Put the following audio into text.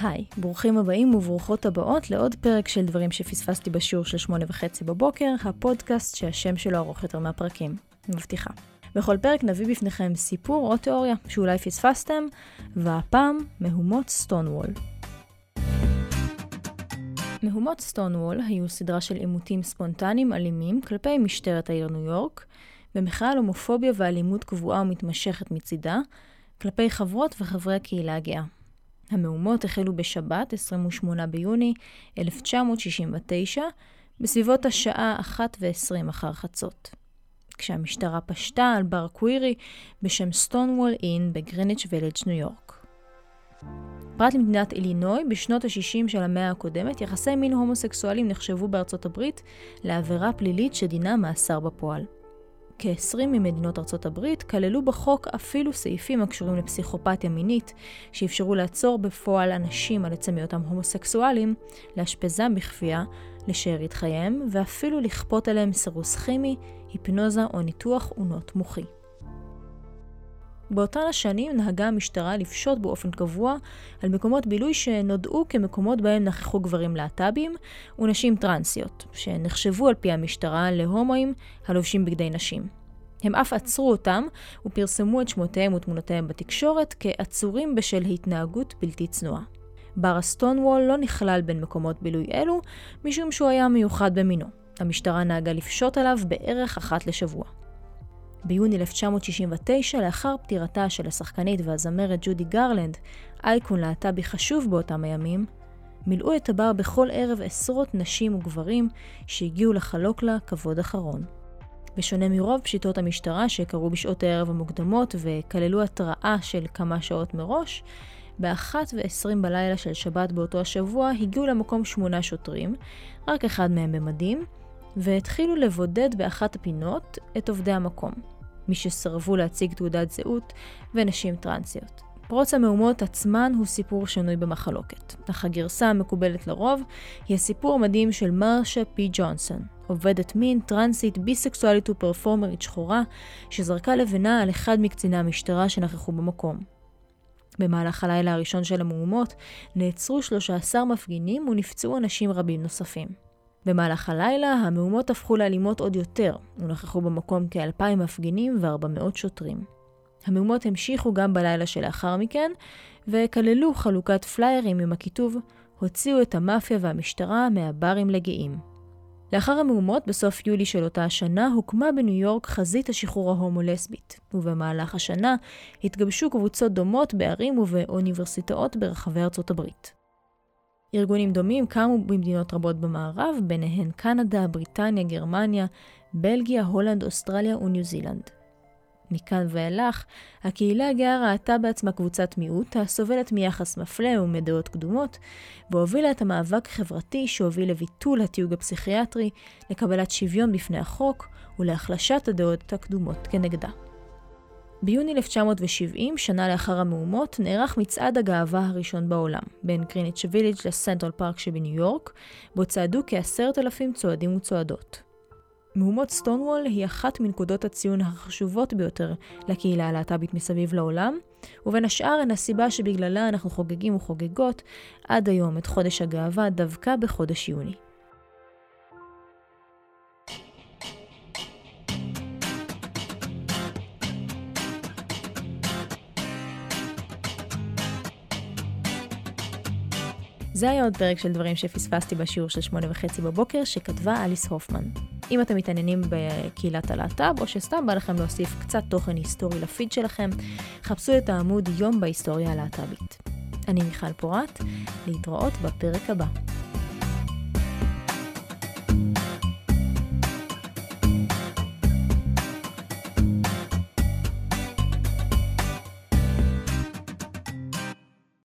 היי, ברוכים הבאים וברוכות הבאות לעוד פרק של דברים שפספסתי בשיעור של שמונה וחצי בבוקר, הפודקאסט שהשם שלו ארוך יותר מהפרקים. מבטיחה. בכל פרק נביא בפניכם סיפור או תיאוריה שאולי פספסתם, והפעם מהומות סטונוול. מהומות סטונוול היו סדרה של עימותים ספונטניים אלימים כלפי משטרת העיר ניו יורק, במחאה על הומופוביה ואלימות קבועה ומתמשכת מצידה, כלפי חברות וחברי הקהילה הגאה. המהומות החלו בשבת, 28 ביוני 1969, בסביבות השעה 1:20 אחר חצות. כשהמשטרה פשטה על בר קווירי בשם סטונוול אין בגריניץ' וילג' ניו יורק. פרט למדינת אילינוי, בשנות ה-60 של המאה הקודמת, יחסי מין הומוסקסואלים נחשבו בארצות הברית לעבירה פלילית שדינה מאסר בפועל. כ-20 ממדינות ארצות הברית כללו בחוק אפילו סעיפים הקשורים לפסיכופתיה מינית, שאפשרו לעצור בפועל אנשים על עצם היותם הומוסקסואלים, לאשפזם בכפייה, לשארית חייהם, ואפילו לכפות עליהם סירוס כימי, היפנוזה או ניתוח אונות מוחי. באותן השנים נהגה המשטרה לפשוט באופן קבוע על מקומות בילוי שנודעו כמקומות בהם נכחו גברים להט"בים ונשים טרנסיות, שנחשבו על פי המשטרה להומואים הלובשים בגדי נשים. הם אף עצרו אותם ופרסמו את שמותיהם ותמונותיהם בתקשורת כעצורים בשל התנהגות בלתי צנועה. בר הסטונוול לא נכלל בין מקומות בילוי אלו, משום שהוא היה מיוחד במינו. המשטרה נהגה לפשוט עליו בערך אחת לשבוע. ביוני 1969, לאחר פטירתה של השחקנית והזמרת ג'ודי גרלנד, אייקון להט"בי חשוב באותם הימים, מילאו את הבר בכל ערב עשרות נשים וגברים שהגיעו לחלוק לה כבוד אחרון. בשונה מרוב פשיטות המשטרה שקרו בשעות הערב המוקדמות וכללו התראה של כמה שעות מראש, ב-1 בלילה של שבת באותו השבוע הגיעו למקום שמונה שוטרים, רק אחד מהם במדים, והתחילו לבודד באחת הפינות את עובדי המקום. מי שסרבו להציג תעודת זהות, ונשים טרנסיות. פרוץ המהומות עצמן הוא סיפור שנוי במחלוקת, אך הגרסה המקובלת לרוב היא הסיפור המדהים של מרשה פי ג'ונסון, עובדת מין, טרנסית, ביסקסואלית ופרפורמרית שחורה, שזרקה לבנה על אחד מקציני המשטרה שנכחו במקום. במהלך הלילה הראשון של המהומות נעצרו 13 מפגינים ונפצעו אנשים רבים נוספים. במהלך הלילה המהומות הפכו לאלימות עוד יותר, ונכחו במקום כאלפיים מפגינים ו-400 שוטרים. המהומות המשיכו גם בלילה שלאחר מכן, וכללו חלוקת פליירים עם הכיתוב הוציאו את המאפיה והמשטרה מהברים לגאים. לאחר המהומות, בסוף יולי של אותה השנה, הוקמה בניו יורק חזית השחרור ההומו-לסבית, ובמהלך השנה התגבשו קבוצות דומות בערים ובאוניברסיטאות ברחבי ארצות הברית. ארגונים דומים קמו במדינות רבות במערב, ביניהן קנדה, בריטניה, גרמניה, בלגיה, הולנד, אוסטרליה וניו זילנד. מכאן ואילך, הקהילה הגאה ראתה בעצמה קבוצת מיעוט הסובלת מיחס מפלה ומדעות קדומות, והובילה את המאבק החברתי שהוביל לביטול התיוג הפסיכיאטרי, לקבלת שוויון בפני החוק ולהחלשת הדעות הקדומות כנגדה. ביוני 1970, שנה לאחר המהומות, נערך מצעד הגאווה הראשון בעולם, בין קריניץ' וילג' לסנטרל פארק שבניו יורק, בו צעדו כעשרת אלפים צועדים וצועדות. מהומות סטונוול היא אחת מנקודות הציון החשובות ביותר לקהילה הלהט"בית מסביב לעולם, ובין השאר הן הסיבה שבגללה אנחנו חוגגים וחוגגות עד היום את חודש הגאווה דווקא בחודש יוני. זה היה עוד פרק של דברים שפספסתי בשיעור של שמונה וחצי בבוקר, שכתבה אליס הופמן. אם אתם מתעניינים בקהילת הלהט"ב, או שסתם בא לכם להוסיף קצת תוכן היסטורי לפיד שלכם, חפשו את העמוד יום בהיסטוריה הלהט"בית. אני מיכל פורת, להתראות בפרק הבא.